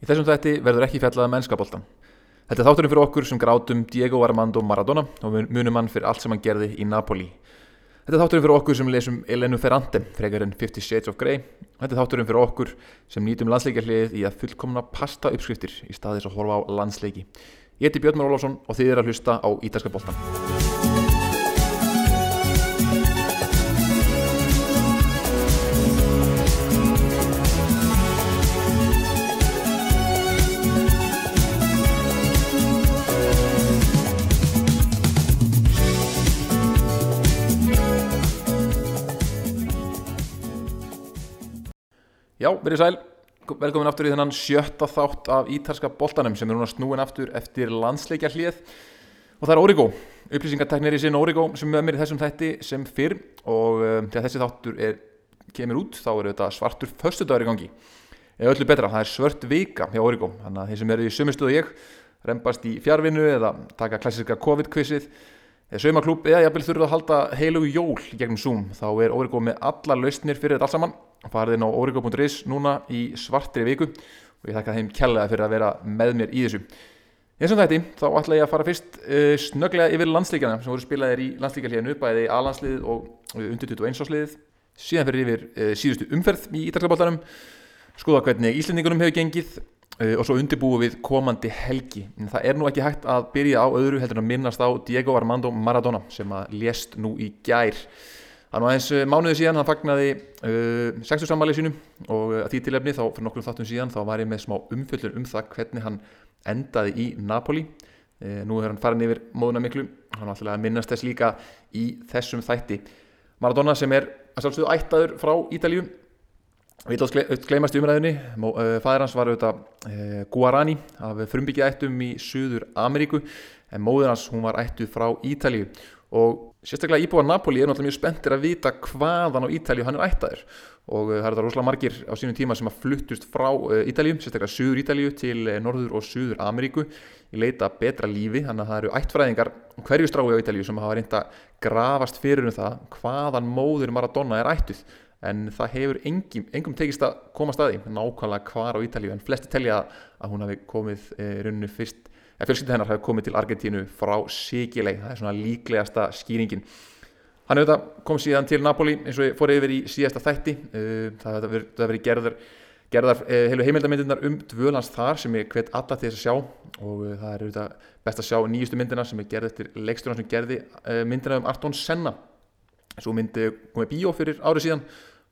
Í þessum þætti verður ekki fjallað um mennskaboltan. Þetta er þátturinn fyrir okkur sem grátum Diego Armando Maradona og munum hann fyrir allt sem hann gerði í Napoli. Þetta er þátturinn fyrir okkur sem lesum Elenu Ferrante, frekar en 50 Shades of Grey. Þetta er þátturinn fyrir okkur sem nýtum landsleikjarlið í að fullkomna pasta uppskriftir í staðis að horfa á landsleiki. Ég heiti Björn Már Ólafsson og þið er að hlusta á Ítalska boltan. Já, verið sæl, velkomin aftur í þennan sjötta þátt af ítalska boltanum sem er núna snúin aftur eftir landsleikja hlið og það er Origo, upplýsingarteknir í sinn Origo sem er með mér í þessum þætti sem fyrr. Og um, þegar þessi þáttur er, kemur út þá er þetta svartur föstudagur í gangi. Eða öllu betra, það er svört vika hjá Origo. Þannig að þeir sem eru í sömustuðu ég reymbast í fjárvinnu eða taka klassiska COVID-kvissið eða saumaklúb eða jafnvel þurfið að halda heilugu jól gegnum Zoom þá er Origo með alla lausnir fyrir þetta allt saman. Farið inn á origo.is núna í svartri viku og ég þakka þeim kjallega fyrir að vera með mér í þessu. Eins og þetta, þá ætla ég að fara fyrst uh, snöglega yfir landsleikjana sem voru spilaðir í landsleikjarliðinu bæði A-landsliðið og uh, undir 21 ásliðið síðan fyrir yfir uh, síðustu umferð í Ítalskapoltanum skoða hvernig Íslendingunum hefur gengið og svo undirbúið við komandi helgi en það er nú ekki hægt að byrja á öðru heldur að minnast á Diego Armando Maradona sem að lést nú í gær Það var eins mánuði síðan hann fagnaði uh, sextu sammælið sínum og að því tilefni þá fyrir nokkrum þáttum síðan þá var ég með smá umfjöldun um það hvernig hann endaði í Napoli. Uh, nú er hann farin yfir móðuna miklu, hann var alltaf að minnast þess líka í þessum þætti. Maradona sem er að sjálfsögðu ættaður frá Ítalju, við átt gleymast í umræðinni, uh, fæðir hans var auðvitað uh, Guarani af frumbyggja ættum í Suður Ameríku en móður hans hún var ættuð frá Ítalju og sérstaklega íbúar Napoli er náttúrulega mjög spenntir að vita hvaðan á Ítalju hann er ættaður. Og það er þetta rosalega margir á sínum tíma sem að fluttust frá Ítalju, sérstaklega Suður Ítalju til Norður og Suður Ameríku í leita betra lífi, þannig að það eru ættfræðingar hverju strái á Ítalju sem hafa reynda grafast fyrir um það hvaðan móður Maradona er ættuð en það hefur engum, engum tekist að koma staði nákvæmlega hvar á Ítalju en flesti telja að hún hafi komið e, rauninu fyrst en fjölskylda hennar hafi komið til Argentínu frá Sigilei, það er svona líklegasta skýringin. Hann hefur komið síðan til Napoli eins og ég fór yfir í síðasta þætti, það hefur verið gerðar, gerðar heilu heimildamindirnar um dvölans þar sem ég hvet alla til þess að sjá og það er auðvitað best að sjá nýjustu myndina sem er gerð eftir leikstjóðan sem gerði myndina um Arton Senna. Svo myndi komið bíó fyrir árið síðan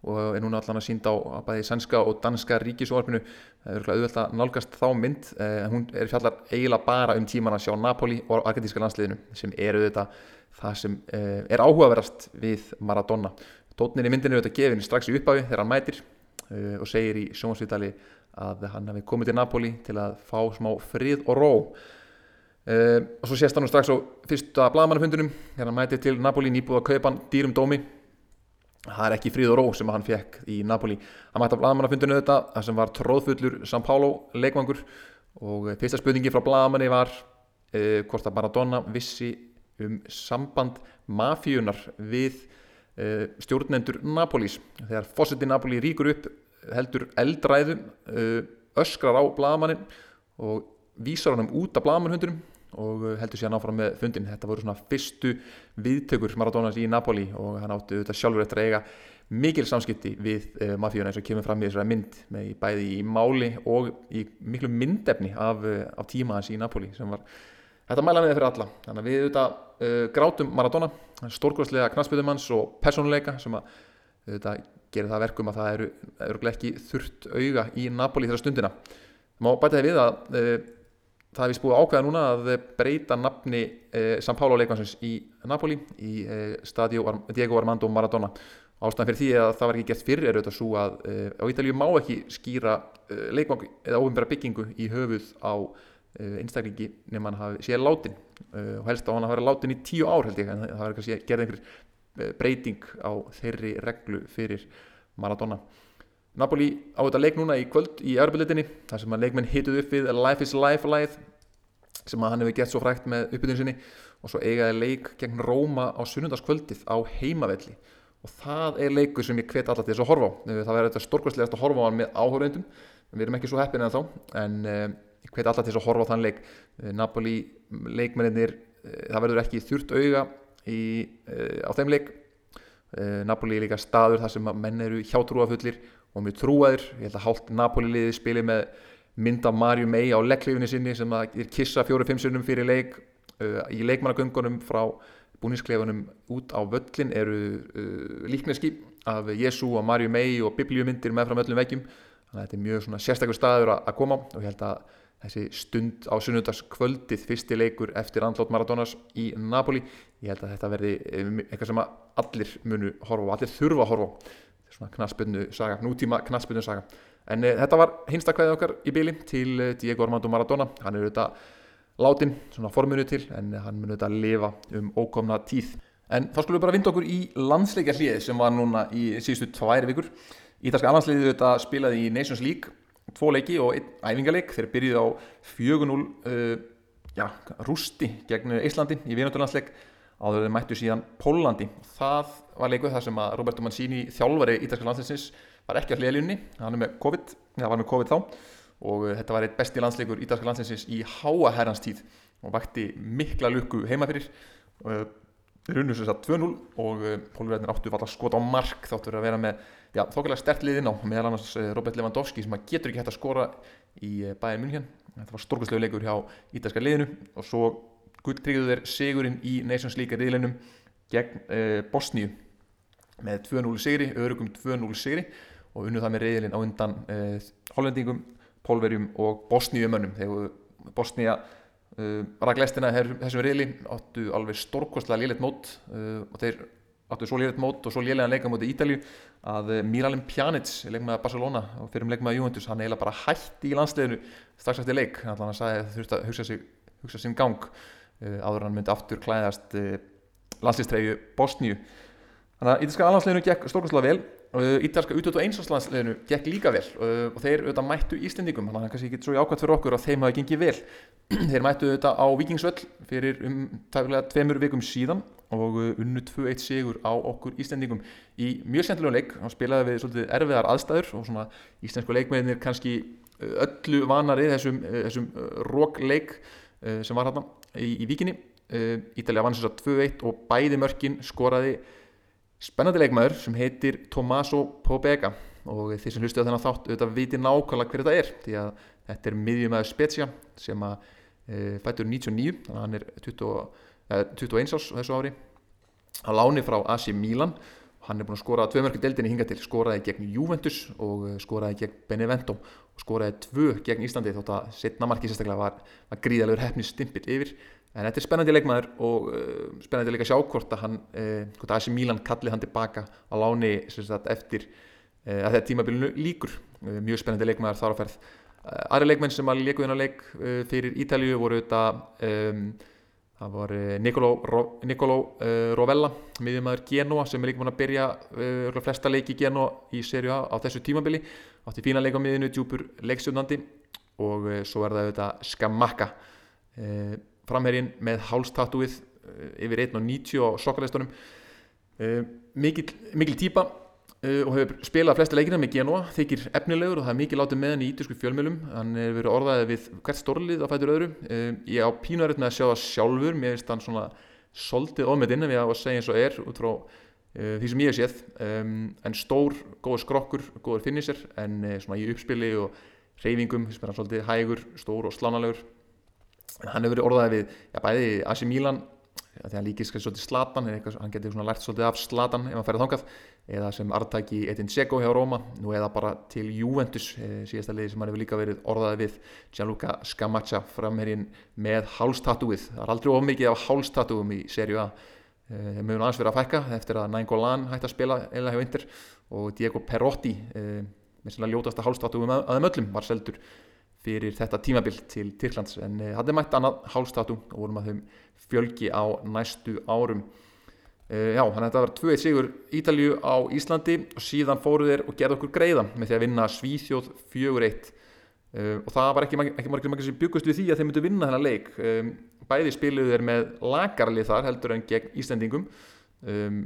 og er núna allan að sínda á bæði sænska og danska ríkisórfinu það er auðvitað að nálgast þá mynd en hún er fjallar eiginlega bara um tíman að sjá Napoli og argentíska landsliðinu sem er auðvitað það sem er áhugaverast við Maradona. Tótnin í myndinu er auðvitað gefin strax í upphafi þegar hann mætir og segir í sjónsvítali að hann hefði komið til Napoli til að fá smá frið og ró. Og svo sést hann strax á fyrsta blagamannafundunum þegar hann mætir til Napoli nýbúið að kaupa dýrum dómi það er ekki fríð og ró sem hann fekk í Napoli. Hann mætti að blagamannafundinu þetta sem var tróðfullur São Paulo leikvangur. Og fyrsta spurningi frá blagamanni var uh, hvort að Maradona vissi um samband mafíunar við uh, stjórnendur Napolis þegar fósetti Napoli ríkur upp heldur eldræðu uh, öskrar á blagamannin og vísar hann um út af blagamannfundinum og heldur síðan áfram með fundin þetta voru svona fyrstu viðtökur Maradonas í Napoli og hann átti auðvitað sjálfur eftir að eiga mikil samskipti við uh, mafíuna eins og kemur fram í þessari mynd með bæði í máli og í miklu myndefni af, uh, af tíma hans í Napoli sem var þetta mæla með fyrir alla. Þannig að við auðvitað uh, grátum Maradona stórkværslega knastbytumanns og personleika sem að auðvitað gerir það verkum að það eru, eru ekki þurft auga í Napoli þegar stundina. Má bæta það við að það hefði spúið ákveða núna að breyta nafni eh, São Paulo leikvansins í Napoli í eh, stadio Diego Armando Maradona. Ástæðan fyrir því að það var ekki gert fyrir er auðvitað svo að eh, á Ítalíu má ekki skýra leikvang eða óvinnbæra byggingu í höfuð á einstaklingi nema hann hafi séð látin og helst á hann að vera látin í tíu ár held ég en það var ekki að gera einhver breyting á þeirri reglu fyrir Maradona Napoli á þetta leik núna í kvöld í Európa-litinni þar sem að leikmenn hituð upp við Life is Life læð sem að hann hefur gett svo frækt með uppbytun sinni og svo eigaði leik gegn Róma á sunnundaskvöldið á heimavelli. Og það er leikur sem ég hvet alltaf til þess að horfa á. Það verður þetta stórkvæmslegast að horfa á hann með áhöröndum við erum ekki svo heppin en þá en uh, ég hveti alltaf til þess að horfa á þann leik. Uh, Napoli leikmennir það verður ekki þurft auga í, á þeim leik. Napoli er líka staður þar sem menn eru hjátrúafullir og mjög trúaður ég held að hálft Napoli liði spili með mynda Marju May á leggleifinni sinni sem er kissa fjóru-fimm sunnum fyrir leik í leikmannagöngunum frá búniskleifunum út á völlin eru uh, líkneski af Jésu og Marju May og biblíumyndir með frá öllum veggjum. Þannig að þetta er mjög sérstakur staður að koma og ég held að þessi stund á sunnudagskvöldið fyrsti leikur eftir andlót Maradonas í Napoli ég held að þetta verði um, eitthvað sem allir munu horfa og allir þurfa að horfa svona knaspinu saga, nútíma knaspinu saga. En e, þetta var hinsta kvæðið okkar í byli til eh, Diego Armando Maradona. Hann er auðvitað látin, svona formunu til en hann mun auðvitað að lifa um ókomna tíð. En þá skulum við bara vinda okkur í landsleikja hlið sem var núna í síðustu tværi vikur. Ítalska annarsliðið auðvitað spilaði í Nations League tvo leiki og einn æfingarleik þeir byrjuði á 4-0 uh, ja, rústi gegn Íslandi í vinundurlandsleik áður þeir mættu síðan Pólandi það var leikuð þar sem að Roberto Mancini þjálfari Ítalska landsleikins var ekki að hliðalíunni hann með COVID, það var með COVID þá. Og uh, þetta var eitt besti landsleikur Ítalska landsleikins í háa herrans tíð og vakti mikla lukku heima fyrir. Þeir unnu sér satt 2-0 og uh, Pólverðinir áttu valla skot á mark þáttur að vera með já, þókvæmlega stert liðinn á meðal annars Robert Lewandowski sem að getur ekki hægt að skora í bæðin munn hérna þetta var stórkastlegu leikur hjá ítalska liðinu. Og svo gulltryggðu þeir sigurinn í Nations League riðleinum gegn uh, Bosníu. Með 2-0 sigri, örugum 2-0 sigri og unnu það með riðlinn á undan uh, hollendingum pólverjum og bosníumönnum. Þegar Bosníja uh, raglestina þessum riðli áttu alveg stórkostlega liðleitt mót uh, og þeir áttu svo liðleitt mót og svo liðlega leika móti Ítalju að uh, Miralem Pjanic leikmaða Barcelona og fyrir um leikmaða Juventus hann eiginlega bara hætti í landsleginu strax eftir leik. Hann sagði að það þurfti að hugsa sig hugsa sig um gang áður hann myndi aftur klæðast uh, landslýstræju Bosníu. Þannig að ítalska alhansleginu gekk stórkostlega vel Ítalska U21 landsleginu gekk líka vel og þeir auðvitað mættu Íslendingum þannig að það kannski ekki svo jákvæmt fyrir okkur að þeim hafi gengið vel. Þeir mættu auðvitað á Vikingsvöll fyrir um tæfilega tveimur vikum síðan og unnu 2-1 sigur á okkur Íslendingum í mjög sendlulega leik. Og spilaði við svolítið erfiðar aðstæður og svona íslensku leikmeðinir kannski öllu vanari þessum, þessum rókleik sem var hérna í, í Vikinni Ítalja vann þess að 2-1 og bæði mörkin skoraði spennandi leikmaður sem heitir Tommaso Pobega. Og þeir sem hlustu á þennan þátt auðvitað viti nákvæmlega hver þetta er því að þetta er miðjumæður Spezia sem að e, fættur 99 þannig að hann er 20, e, 21 árs þessu ári. Að láni frá AC Milan hann er búin að skora tvö mörgur deildinni hinga til. Skoraði gegn Juventus og skoraði gegn Benevento. Og skoraði tvö gegn Íslandi þótt að setna marki sérstaklega var, var gríðalegur hefni stimpil yfir. En þetta er spennandi leikmaður og uh, spennandi leik að sjá hvort að hann uh, hvort að AC Milan kalli hann tilbaka á láni sagt, eftir uh, að þetta tímabilinu líkur mjög spennandi leikmaður þar á ferð. Aðri leikmenn sem að leiku þennan leik fyrir Ítalju voru þetta um, það var Nicolò Ro, Rovella miðjumæður Genoa sem er líka búin að byrja flesta leiki Genoa í serju A á þessu tímabili. Átti fína leik á miðinu, djúpur leikstjónandi og svo er það auðvitað Skamaka framherjinn með hálstatúið eh, yfir 1.90 á sokkaleistunum uh, mikil, mikil típa uh, og hefur spilað flesta leikina með Genoa, þykir efnilegur og það er mikil látið með hann í ítísku fjölmjölum hann hefur verið orðaðið við hvert stórlið á fætur öðru. Uh, ég á með að sjá það sjálfur. Mér finnst hann svona soldið ofmyndin við að segja eins og er út frá því sem ég hef séð. En stór, góður skrokkur, góður finnisir en svona í uppspili og reyfingum, þess að hann er svolítið hægur, stór og slánalegur hann hefur verið orðaðið við já, bæði AC Milan því hann líkist svolítið Slatan hann getur lært svolítið af Slatan ef hann færði þángað eða sem artæki Edin Dzeko hjá Róma nú eða bara til Juventus eh, síðasta liði sem hann hefur líka verið orðaðið við. Gianluca Scamaccia framherinn með hálstatúið það er aldrei ofmikið af hálstatúum í serju A. Eh, þeim hefur annars verið að fækka eftir að Nainggolan hætti að spila eða hjá Inter og Diego Perotti eh, með svona ljótasta hálstatúum að þeim öllum var seldur fyrir þetta tímabill til Tyrklands. En það er mætt annað hálstatu og vorum að þeim fjölgi á næstu árum já, þannig að þetta var 2-1 sigur Ítalju á Íslandi og síðan fóruð þeir og gerði okkur greiða með því að vinna Svíþjóð 4-1 uh, og það var ekki, margir margir sem byggust við því að þeir myndu vinna þennan leik. Um, bæði spiluðu þeir með lagarlið þar heldur en gegn Íslandingum um,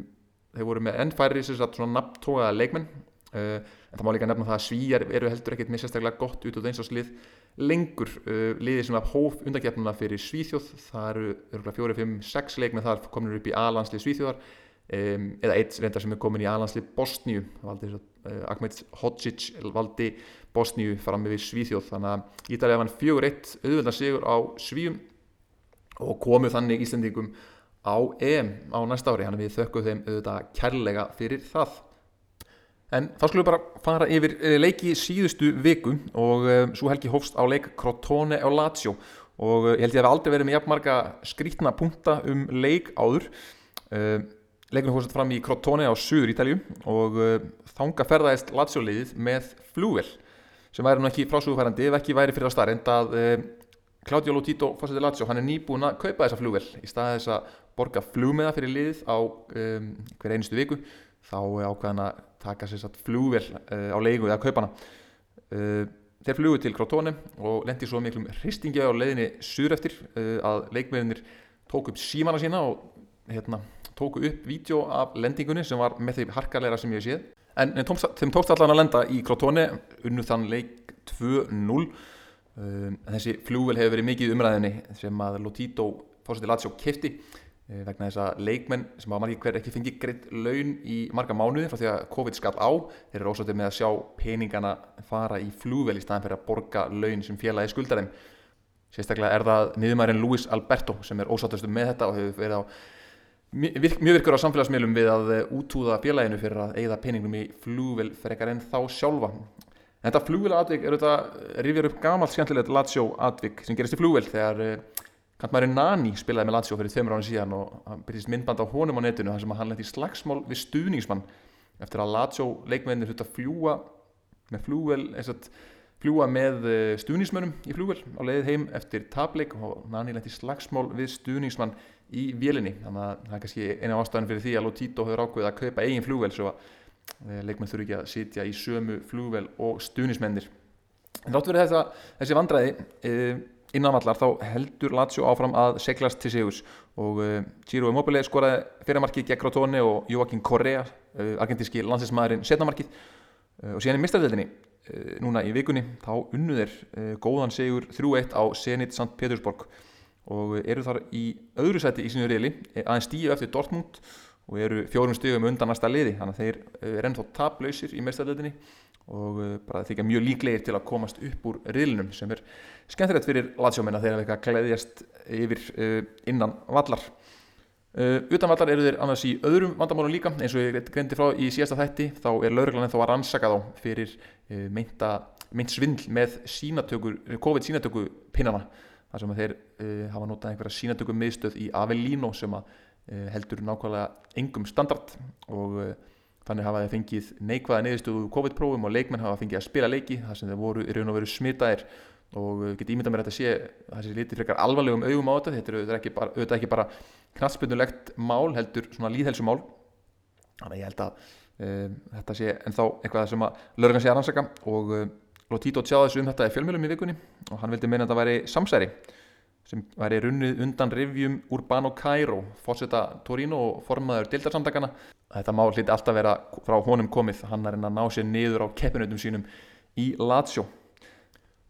þeir voru með ennfæri svona nabtógaða leikmenn. En það má líka nefna það að svíjar eru heldur ekkert með sérstaklega gott út á eins og slið lengur uh, liðið sem hóf undakefnuna fyrir Svíþjóð. Það eru 4, 5, 6 leikmenn þar kominur upp í A-landslið Svíþjóðar. Um, eða eitt reyndar sem er komin í A-landslið Bosníu. Uh, Ahmed Hodzic valdi Bosníu fram með Svíþjóð. Þannig að Ítalið vann 4-1 auðvöldan sigur á Svíum og komu þannig Íslandingum á EM á næsta ári. Hann við þökkum þeim auðvitað kærlega fyrir það en þá skulum við bara fara yfir eh, leiki síðustu viku og um, svo helgi hófst á leik Crotone á Lazio. Og uh, ég held ég að við aldrei verið með jafnmarga skrítna punta um leik áður. Uh, leikunum hófst fram í Crotone á Suður Ítalju og uh, þanga ferðaðist Lazio liðið með flúvel sem væri nú ekki frásugufærandi ef ekki væri fyrir að starra en að Claudio Lotito fórsetið Lazio, hann er nýbúin að kaupa þessa flugvel í staði þess að borga flugmiða fyrir liðið á um, hver einustu viku þá ákveðan að taka sér satt flugvel uh, á leiku eða kaupana. Uh, þeir flugu til Crotone og lendi svo miklum hristingi á leiðinni sur eftir uh, að leikmennir tók upp símana sína og hérna, tóku upp vídeo af lendingunni sem var með því harkarleira sem ég séð en þeim tókst allan að lenda í Crotone unnu þann leik 2-0 Um, þessi flúvel hefur verið mikið umræðinni sem að Lotito fórseti Lazio kefti vegna þess að leikmenn sem hafa margir hver ekki fengið greitt laun í marga mánuði frá því að COVID skall á þeir eru ósáttir með að sjá peningana fara í flúvel í staðan fyrir að borga laun sem félagi skuldar þeim. Sérstaklega er það miðumærin Luis Alberto sem er ósáttustu með þetta og hefur verið á mjög virkur á samfélagsmiðlum við að útúða félaginu fyrir að eigða peningum í flúvel frekar en þá sjálfa. En þetta flugvila atvik er þetta rifjar upp gamalt skemmtilegt Lazio atvik sem gerist í flugvel þegar eh, kantmæri Nani spilaði með Lazio fyrir þömmur ára síðan og hann byrjist myndband á honum á netinu þar sem hann lendi slagsmál við stuðningsmann eftir að Lazio leikmennir hluta fljúa með flugvel fljúa með uh, stuðningsmönnum í flugvel á leiðið heim eftir tablik og Nani lendi slagsmál við stuðningsmann í vélinni. Þannig að það er kannski eina ástæðan fyrir því að Lotito hefur ákveðið að kaupa eigin flugvel svo að Eh, leikmenn þurfi ekki að sitja í sömu flugvel og stunismennir en þátt verið þetta, þessi vandræði eh, innanvallar þá heldur Lazio áfram að seglast til sigus og eh, Giro Immobile skoraði fyrirmarkið gegn Crotone og Joaquín Correa argentíski landsinsmaðurinn setnamarkið og síðan í mistarveldinni núna í vikunni þá unnuðir góðan sigur 3-1 á Zenit St. Petersburg. Og eru þar í öðru seti í sinu reyli aðeins stíu eftir Dortmund og eru fjórum stygum undan næsta liði. Þannig að þeir eh, er ennþá taplausir í meðstæðleitinni og eh, bara þykja mjög líklegir til að komast upp úr riðlunum sem er skemmtilegt fyrir latsjóminn að þeir hafa eitthvað gleðjast yfir uh, innan vallar. Uh, utan vallar eru þeir annars í öðrum vandamálum líka. Eins og ég greindi frá í síðasta þætti þá er lauruglan ennþá að rannsaka þá fyrir meinta, meint svindl með sínatökur, COVID sínatöku pinnana þar sem þeir hafa notað einhverja sínatöku miðstöð í Avellino sem Eh, heldur nákvæmlega engum standard og eh, þannig hafa þeir fengið neikvæða neðustuðu COVID-prófum og leikmenn hafa fengið að spila leiki þar sem þeir voru í raun og veru smitaðir. Og eh, get ímynda mér að þetta sé þessi liti frekar alvarlegum augum á þetta. Þetta er auðvitað ekki bara, auðvitað ekki bara knastbyrnulegt mál heldur svona líðhelsumál þannig ég held að um, þetta sé ennþá eitthvað sem að lögurinn sé að rannsaka. Og uh, Lotito tjáði þessu um þetta í fjölmjölum í vikunni og hann vildi meina að þetta væri samsæri sem væri runnið undan rivjum Urbano Cairo, fórseta Torino og formaður dildarsamtakana. Þetta mál hliti alltaf vera frá honum komið, hann er að ná sér niður á keppinutum sínum í Lazio.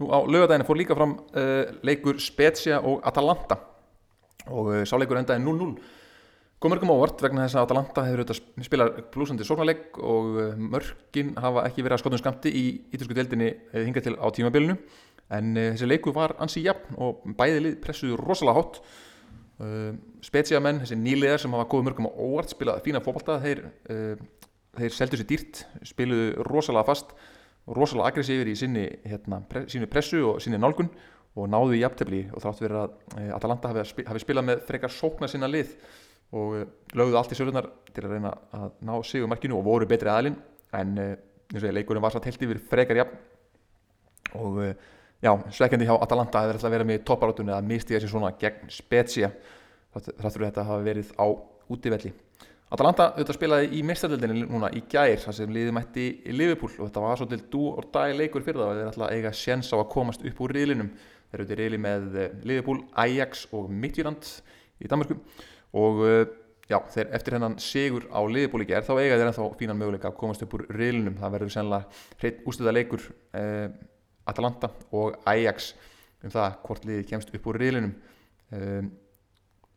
Nú á lögadaginu fór líka fram uh, leikur Spezia og Atalanta og uh, sáleikur endaði 0-0. Kom mörgum ávart vegna þess að Atalanta hefur auðvitað spilað blúsandi sóknarleik og uh, mörgin hafa ekki verið að skotum skamti í ítalsku deildinni hingað til á tímabilinu en þessi leiku var ansi jafn og bæði lið pressuðu rosalega hátt uh, eh, spetsiamenn, þessi nýliðar sem hafa góð mörgum á óvart, spilaði fína fólkválta þeir, uh, þeir seldu sér dýrt spiluðu rosalega fast rosalega aggressífir í sinni, hérna, pre, sínu pressu og sinni nálgun og náðu í jafntefni og þrátt verið að Atalanta hafi, hafi spilað með frekar sókna sinna lið og lögðu allt í sölunar til að reyna að ná sig um markinu og voru betri aðlinn en eins og ég leikurinn var satt helt yfir frekar jafn og já, sveikandi hjá Atalanta ætla að vera með í topparátunni að misti þessi svona gegn Spezia. Þáttur þetta hafa verið á útivelli. Atalanta auðvitað spilaði í mistardöldinni núna í gær þar sem liði mætti í Liverpool. Og þetta var svolítið dú og dag leikur fyrir það þeir að eiga sjens á að komast upp úr riðlinum. Þeir eru auðvitað riðli með eh, Liverpool, Ajax og Midtjylland í Danmarku og uh, já, þeir eftir hennan sigur á liðbúli gerð þá eiga þeir ennþá fínan möguleika að komast upp úr riðlunum það verður sennilega hreitt ústöða leikur uh, Atalanta og Ajax um það hvort liði kemst upp úr riðlunum uh,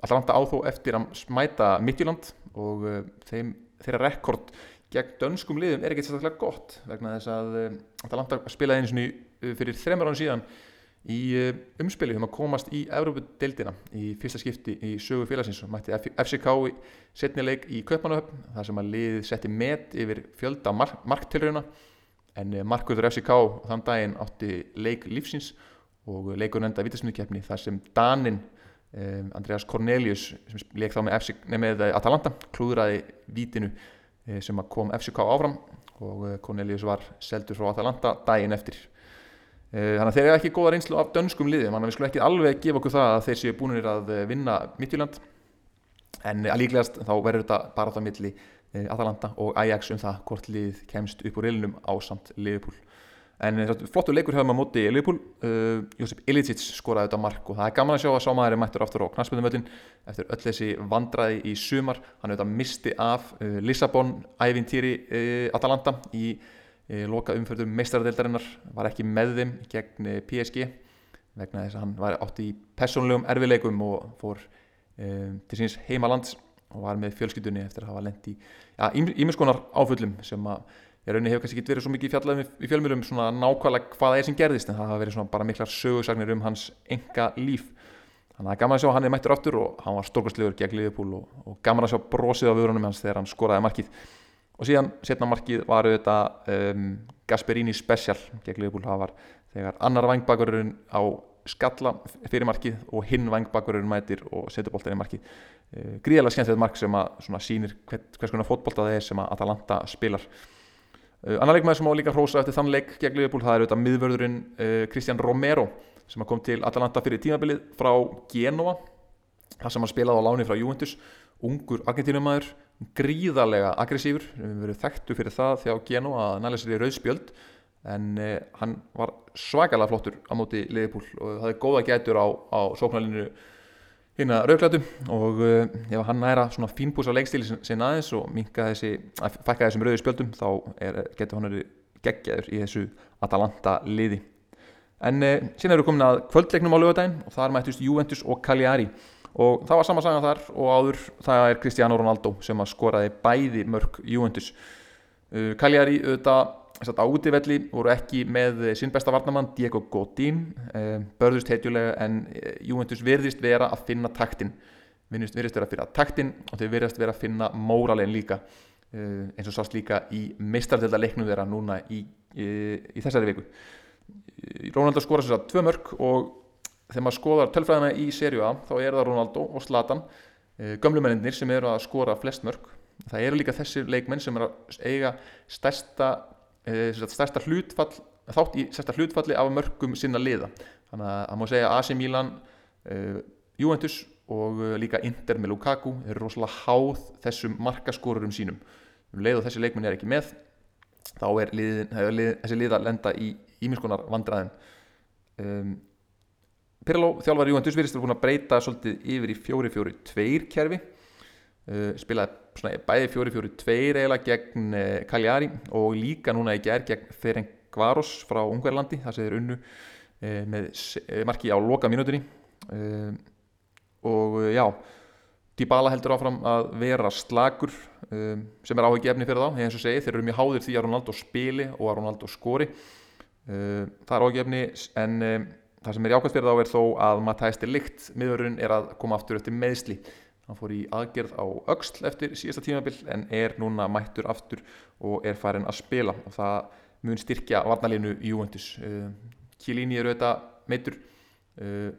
Atalanta áþó eftir að smæta Midtjylland og uh, þeim, þeirra rekord gegn dönskum liðum er ekkert sérstaklega gott vegna þess að Atalanta spilaði einu svona fyrir þreymur án síðan í umspili um að komast í Európa-deildina í fyrsta skipti í sögu félagsins og mætti FCK í setni leik í Kaupanahöfn þar sem að liðið setti met yfir fjölda mark marktilrauna en markvöldur FCK þann daginn átti leik lífsins og leikur enda vitasmjöðkeppni þar sem Danin um, Andreas Cornelius sem leik þá með, FC, með Atalanta klúðraði vítinu sem kom FCK áfram og Cornelius var seldur frá Atalanta daginn eftir. Eh, þannig að þeir eru ekki góða reynslu af dönskum liðum þannig að við skulum ekki alveg gefa okkur það að þeir séu búinir að eh, vinna Midtjylland. En að líklegast þá verður þetta bara á það milli eh, Atalanta og Ajax um það hvort lið kemst upp úr reilunum á samt Liverpool. En flottu leikur hefðum að móti Liverpool. Uh, Josip Ilicic skoraði þetta mark og það er gaman að sjá að sámaður er mættur aftur á knaspöðumöllin eftir öll þessi vandraði í sumar. Hann hefði misti af uh, Lissabon ævintýri uh, Atalanta í loka umförðum meistaradeildarinnar. Var ekki með þeim gegn eh, PSG vegna þess að hann var átti í personlegum erfileikum og fór til síns heimalands og var með fjölskyldunni eftir að hafa lendt í ímiðskonar áfullum sem að ég rauninni hefur kannski ekki verið svo mikið fjallað í fjölmjölum svona nákvæmlega hvaða er sem gerðist en það hafa verið svona bara miklar sögursagnir um hans enga líf þannig að það gaman að sjá að hann er mættur aftur og hann var stórkastlegur gegn Liverpool og, og gaman að sjá brosið á vörunum hans þegar hann skoraði markið. Og síðan setna markið var auðvitað um, Gasperini special gegn Liverpool. Það var þegar annar vangbakkurinn á skalla fyrir markið og hinn vangbakkurinn mætir og setur bóltan í markið. Uh, gríðarlega skemmtilegt mark sem að sýnir hvers, konar fótbólta það er sem að Atalanta spilar. Uh, annar leikmaður sem á líka hrósa eftir þann leik gegn Liverpool það er auðvitað miðvörðurinn uh, Christian Romero sem kom til Atalanta fyrir tímabilið frá Genoa það sem hann spilaði á láni frá Juventus. Ungur argentínumæður gríðarlega aggressífur. Við verið þekktu fyrir það þegar Geno að næla sér í rauðspjöld en eh, hann var svakalega flottur á móti liðipúl og það er góða gætur á, á sóknarlinu hérna rauðklætu og eh, ef hann næra svona fínbúsa leikstíli sinna aðeins og minka þessi, að fækka þessum rauðspjöldum þá er, getur hann verið geggjaður í þessu Atalanta liði en eh, síðan eru komin að kvöldleiknum á lögadaginn og þar mættust Juventus og Cagliari. Og það var sama sagan þar og áður það er Cristiano Ronaldo sem að skoraði bæði mörg Juventus. Uh, Cagliari auðvitað á útivelli voru ekki með sinn besta varnamann Diego Godín uh, börðust heitjulega en uh, Juventus verðist vera að finna taktin. Verðist vera að finna taktin og þau verðist vera að finna móralin líka eins og sást líka í meistardelda leiknum þeirra núna í, í, í þessari viku. Ronaldo skoraði þess að tvö mörg og þegar maður skoðar tölfræðina í serju A þá er það Ronaldo og Zlatan eh, gömlumennir sem eru að skora flest mörg það eru líka þessir leikmenn sem er að eiga stærsta, eh, stærsta hlutfall þátt í stærsta hlutfalli af mörgum sinna liða. Þannig að það má segja AC Milan uh, Juventus og líka Inter með Lukaku þeir eru rosalega háð þessum markaskorunum sínum. Um leið og þessi leikmenn er ekki með þá er liðin, lið, þessi lið að lenda í íminskonar vandraðin um, Pirlo þjálfari Juventus virðist að búin að breyta svolítið yfir í 4-4-2 kerfi. Uh, spilaði svona bæði 4-4-2 eiginlega gegn uh, Cagliari og líka núna í gerð gegn Ferenc Varos frá Ungverðlandi það sem þeir unnu uh, með uh, marki á loka mínutunni uh, og já Dybala heldur áfram að vera slagur sem er áhugi efni fyrir þá. Eins og segi þeir eru mjög háðir því að Ronaldo spili og að Ronaldo skori. Það er áhugi efni en það sem er jákvæmt fyrir þá er þó að Matthijs de Ligt miðurinn er að koma aftur eftir meðsli hann fór í aðgerð á auksl eftir síðasta tímabill en er núna mættur aftur og er farin að spila. Og það mun styrkja varnalínu Juventus. Kílíni er auðvitað meitur uh,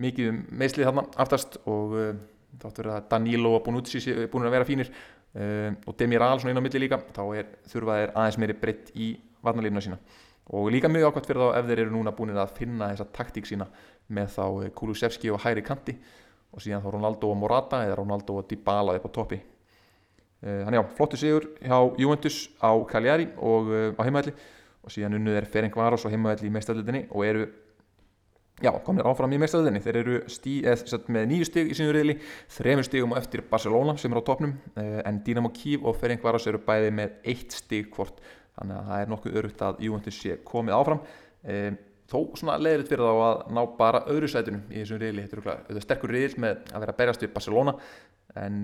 mikið um meðslið þarna aftast og uh, þáttur að Danilo og Bonucci er búin að vera fínir og Demiral svona inn á milli líka þá er þurfaðir aðeins meiri breytt í varnalínuna sína. Og líka mjög ákvæmt fyrir þá ef þeir eru núna búin að finna þessa taktík sína með þá eh, Kulusevski og hæri kanti og síðan þá Ronaldo og Morata eða Ronaldo og Dybala upp á toppi. Þannig eh, já, flottu sigur hjá Juventus á Cagliari og uh, á heimaðalli og síðan unnuð er Ferenc Varos og heimaðalli í meistaldinni og eru já, komnir áfram í meistaradeildinni. Þeir eru stí, eð, með nýju stig í sínu riðli þremur stigum á eftir Barcelona sem er á topnum en Dinamo Kiev og Ferencvaros eru bæði með eitt stig hvort. Þannig að það er nokkuð örugt að Juventus sé komið áfram þó svona leðrið fyrir þá að ná bara öðru sætunum í þessum riðli. Þetta er sterkur riðil með að vera að berjast við Barcelona en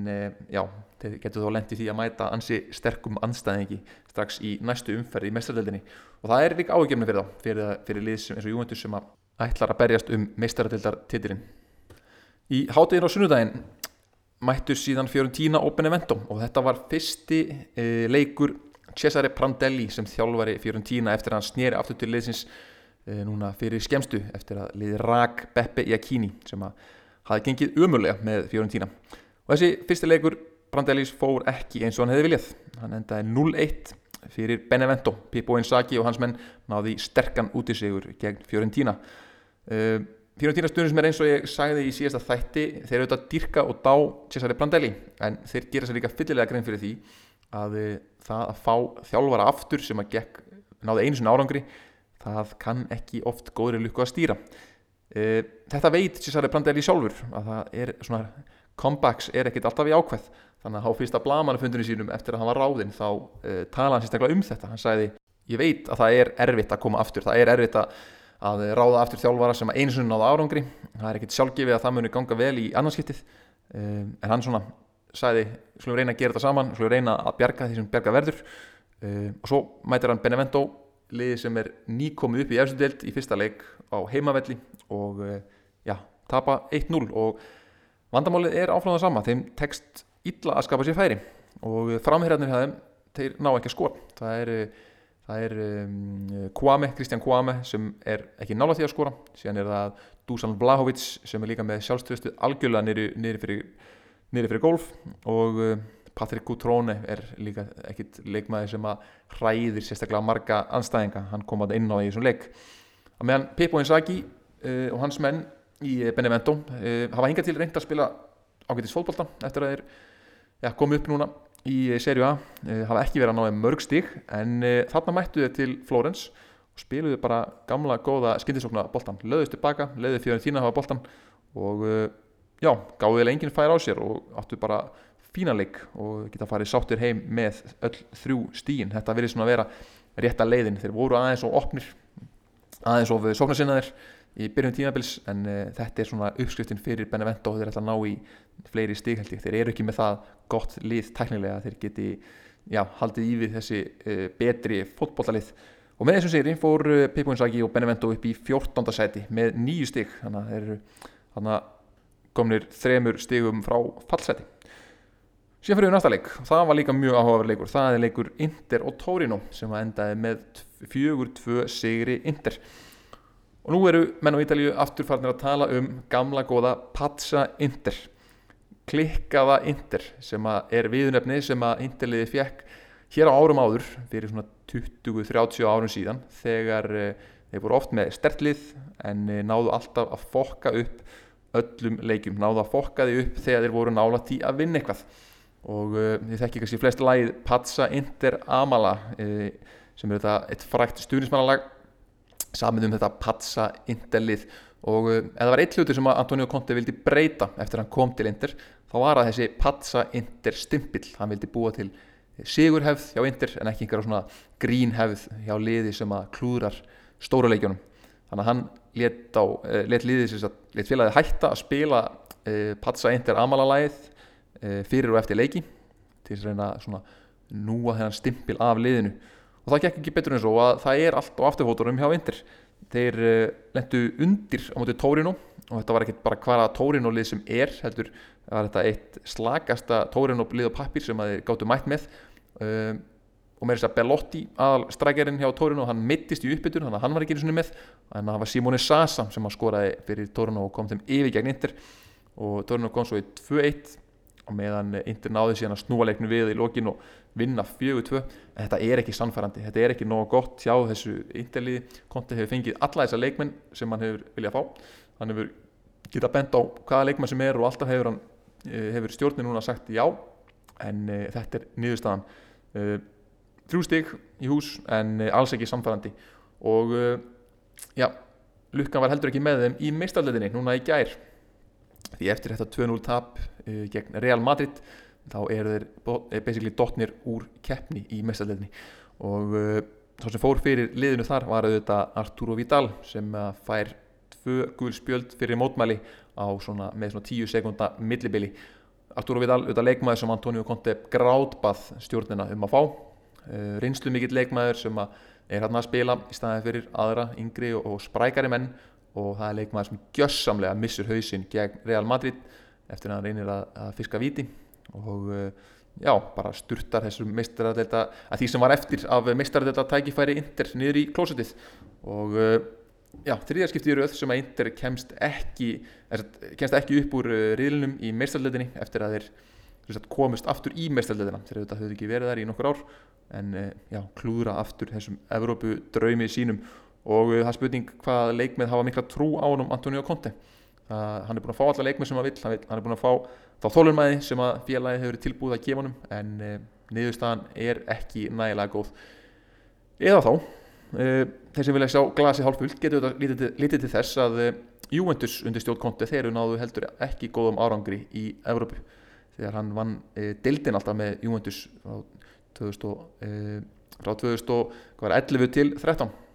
já, þeir getur þó lendið því að mæta ansi sterkum anstæðingi strax í næstu umferði í mestrardeldinni og það er líka áhugjefni fyrir þá fyrir, fyrir lið eins og Juventus sem að ætlar að berjast um meistaradeildartitilinn. Í hátegin á sunnudaginn mættu síðan Fiorentina og Benevento og þetta var fyrsti e, leikur Cesare Prandelli sem þjálfari Fiorentina eftir að hann snýri aftur til liðsins e, núna fyrir skemstu eftir að liði Rag Beppe Iacchini sem að hafi gengið umulega með Fiorentina. Og þessi fyrsti leikur Prandellis fór ekki eins og hann hefði viljað. Hann endaði 0-1 fyrir Benevento. Pippo Inzaghi og hans menn náði sterkan út í sigur gegn Fiorentina. Uh, Fiorentina stundum sem er eins og ég sagði í síðasta þætti þeir eru auðvitað dyrka og dá Cesare Prandelli en þeir gera sér líka fyllilega grein fyrir því að uh, það að fá þjálfara aftur sem að gekk, náði einu sinna árangri það kann ekki oft góðri lukku að stýra. Uh, þetta veit Cesare Prandelli sjálfur að það er svona comebacks er ekkit alltaf í ákveð. Þannig að á fyrsta blamanafundinu sínum eftir að hann var ráðinn þá uh, tala hann sérstaklega um þetta. Hann sagði, ég veit að það er erfitt að koma aftur, það er erfitt að, að ráða aftur þjálfara sem eins og náða árangri. Það er ekkit sjálfgefið að það muni ganga vel í annarskiptið um, en hann svona sagði, slúum reyna að gera þetta saman. Slúum reyna að bjarga því sem bjarga verður. Um, og svo mætir hann Benevento liði sem er nýkomið upp í efsendelt í fyrsta leik á heimavelli og uh, já, tapa 1-0 og vandamálið er það sama, þeim tekst illa að skapa sér færi og framherjarnir hæðum, þeir ná ekki að skor það er, það er um, Kwame, Kristján Kwame sem er ekki nála því að skora. Síðan er það Dusan Vlahovic sem er líka með sjálfstöðstu algjörlega niður, fyrir, fyrir golf og Patrik Gutróne er líka ekkit leikmaði sem að hræðir sérstaklega marga anstæðinga, hann kom að inn á því þessum leik. Að meðan Pippo Inzaghi uh, og hans menn í Benevento uh, hafa hingað til reynd að spila ágætis fólkbólta eftir að þeir ja, komu upp núna í serju A. Uh, hafa ekki verið að náða mörg stík en þarna mættu þau til Flórens og spiluðu bara gamla góða skindisókna bóltan, löðust tilbaka, löðu fyrir tína hafa bóltan og já, gáðilega enginn fær á sér og áttu bara fínanleik og geta farið sáttir heim með öll þrjú stígin þetta verið svona að vera rétta leiðin. Þeir voru aðeins og opnir aðeins og sóknarsinnaðir í byrjun tímabils en uh, þetta er svona uppskriftin fyrir Benevento. Og þeir ætla að ná í fleiri stíg held ég, þeir eru ekki með það gott lið tæknilega, þeir geti já, haldið í við þessi uh, betri fótbollalið og með þessum sigri fór uh, Pippo Inzaghi og Benevento upp í 14. seti með nýju stíg þannig að þeir eru komnir þremur stígum frá fallseti síðan fyrir við næsta leik. Það var líka mjög áhugaverð leikur. Það er leikur Inter og Torino sem endaði með fjögur tvö sigri Inter. Og nú eru menn á Ítalíu afturfarnir að tala um gamla góða Pazza Inter. Klikkaða Inter sem er viðnefni sem að Interliði fjekk hér á árum áður fyrir svona 20-30 árum síðan þegar þeir voru oft með stertlið en náðu alltaf að fokka upp öllum leikjum, náðu að fokka því upp þegar þeir voru nála tí að vinna eitthvað og uh, ég þekki kannski flest lagið Pazza Inter Amala uh, sem er þetta eitt frækt stuðnismannalag samið um þetta Pazza Interlið. Og uh, eða var eitt hluti sem Antonio Conte vildi breyta eftir hann kom til Inter þá var að þessi Pazza Inter stimpill. Hann vildi búa til sigurhefð hjá Inter en ekki einhverja svona grínhefð hjá liði sem að klúðrar stóra leikjónum þannig að hann let, á, let liðið sem að let félagið hætta að spila Pazza Inter Amala lagið fyrir og eftir leiki til að reyna svona núa þennan stimpil af liðinu. Og það gekk ekki betur en svo að það er allt á afturfóturum hjá Inter. Þeir uh, lendu undir á móti Tórinu og þetta var ekki bara hvaða Tórinu lið sem er heldur var þetta eitt slagasta Tórinu lið og pappir sem þeir gáttu mætt með. Uh, og með þess að Bellotti aðal strækjarinn hjá Tórinu hann mittist í uppbytun þannig að hann var ekki eins og með. En það var Simone Sasa sem skoraði fyrir Tórinu og kom þeim yfir gegn Inter. Og Tórinu kom svo í 2-1 og meðan Inter náði síðan að snúa leiknu við í lokin og vinna 4-2 en þetta er ekki sannfærandi, þetta er ekki nógu gott hjá þessu Interliði, Konti hefur fengið alla þessa leikmenn sem hann hefur viljað fá. Hann hefur getað bent á hvaða leikmenn sem er og alltaf hefur, hann, hefur stjórnin núna sagt já. En e, þetta er niðurstaðan. E, þrjú stygg í hús en e, alls ekki samfærandi og já lukkan var heldur ekki með þeim í meistarleitinni núna í gær því eftir þetta 2-0 tap uh, gegn Real Madrid þá eru þeir eh, basically dotnir úr keppni í meistarleitinni og uh, þá sem fór fyrir liðinu þar var auðvitað Arturo Vidal sem fær tvö gul spjöld fyrir mótmæli á svona, með svona 10 sekunda millibili. Arturo Vidal auðvitað leikmaður sem Antonio Conte grátbað stjórnina um að fá. Uh, reynslu mikill leikmaður sem er hérna að spila í staðið fyrir aðra yngri og, og sprækari menn og það er leikmaður sem gjössamlega missur hausinn gegn Real Madrid eftir að hann reynir að, að fiska viti og uh, já, bara sturtar þessum meistaradelta að því sem var eftir af meistaradelta tækifæri Inter niður í klósetið og uh, já, þriðarskipti í rauð sem að Inter kemst ekki, er, kemst ekki upp úr uh, riðlunum í meistaradeldinni eftir að þeir sagt, komist aftur í meistaradeldina þegar þetta höfðu ekki verið þar í nokkur ár en já, klúðra aftur þessum Evrópu draumi sínum og það er spurning hvað leikmið hafa mikla trú á honum Antonio Conte. Það, hann er búin að fá alla leikmið sem hann vil hann, hann er búin að fá þá þólunmæði sem að félagi hefur tilbúið að gefa honum en e, niðurstaðan er ekki nægilega góð. Eða þá e, þeir sem vilja sjá glasi hálfullt getur þetta lítið, til þess að e, Juventus undir stjórn Conte þeir eru náðu heldur ekki góðum árangri í Evrópu. Þegar hann vann dildin alltaf með Juventus frá 2000 frá 2011 til 13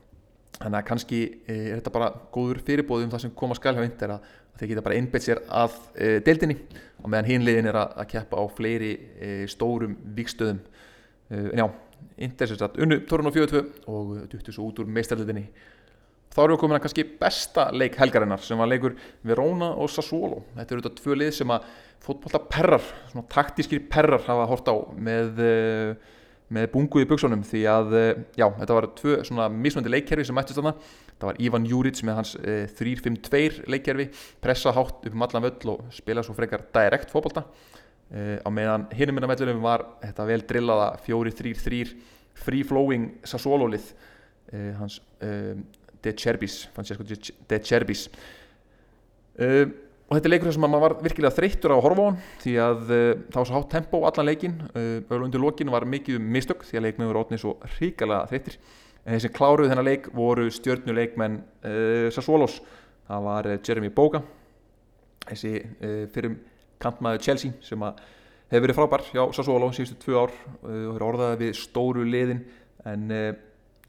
þannig að kannski eh, er þetta bara góður fyrirbóð um það sem koma skal hjá Inder að þeir geta bara einbeitt sér að e, deildinni og meðan hinliðin er að, að keppa á fleiri e, stórum vikstöðum e, en já, Inder sér satt unnu Torun og 42 og duttu svo út úr meistarleitinni þá eru við komin að kannski besta leik helgarinnar sem var leikur Verona og Sassuolo. Þetta eru þetta tvö lið sem að fótballta perrar, svona taktískir perrar hafa hort á með með bungu í buksunum því að eh, já, þetta var tvö svona mismöndi leikkerfi sem mættist þarna. Það var Ivan Juric með hans e, 3-5-2 leikkerfi pressa hátt upp um allan völl og spila svo frekar direkt fókbalta e, á meðan hinnum minna mellunum var þetta vel drillaða 4-3-3 free flowing Sassuolo-lið. E, hans De Cerbis Francesco De Cerbis og þetta er leikur sem maður var virkilega þreyttur á að horfa á hann því að uh, það var svo hátt tempo allan leikin uh, öll undir lokin var mikið um mistök því að leikmenn voru ótnið svo ríkala þreyttir en þeir sem kláruð þennan leik voru stjörnuleikmenn uh, Sassuolos. Það var Jeremy Boga þessi fyrir kantmaður Chelsea sem hefur verið frábær hjá Sassuolo síðustu tvö ár og hefur orðaði við stóru liðin. En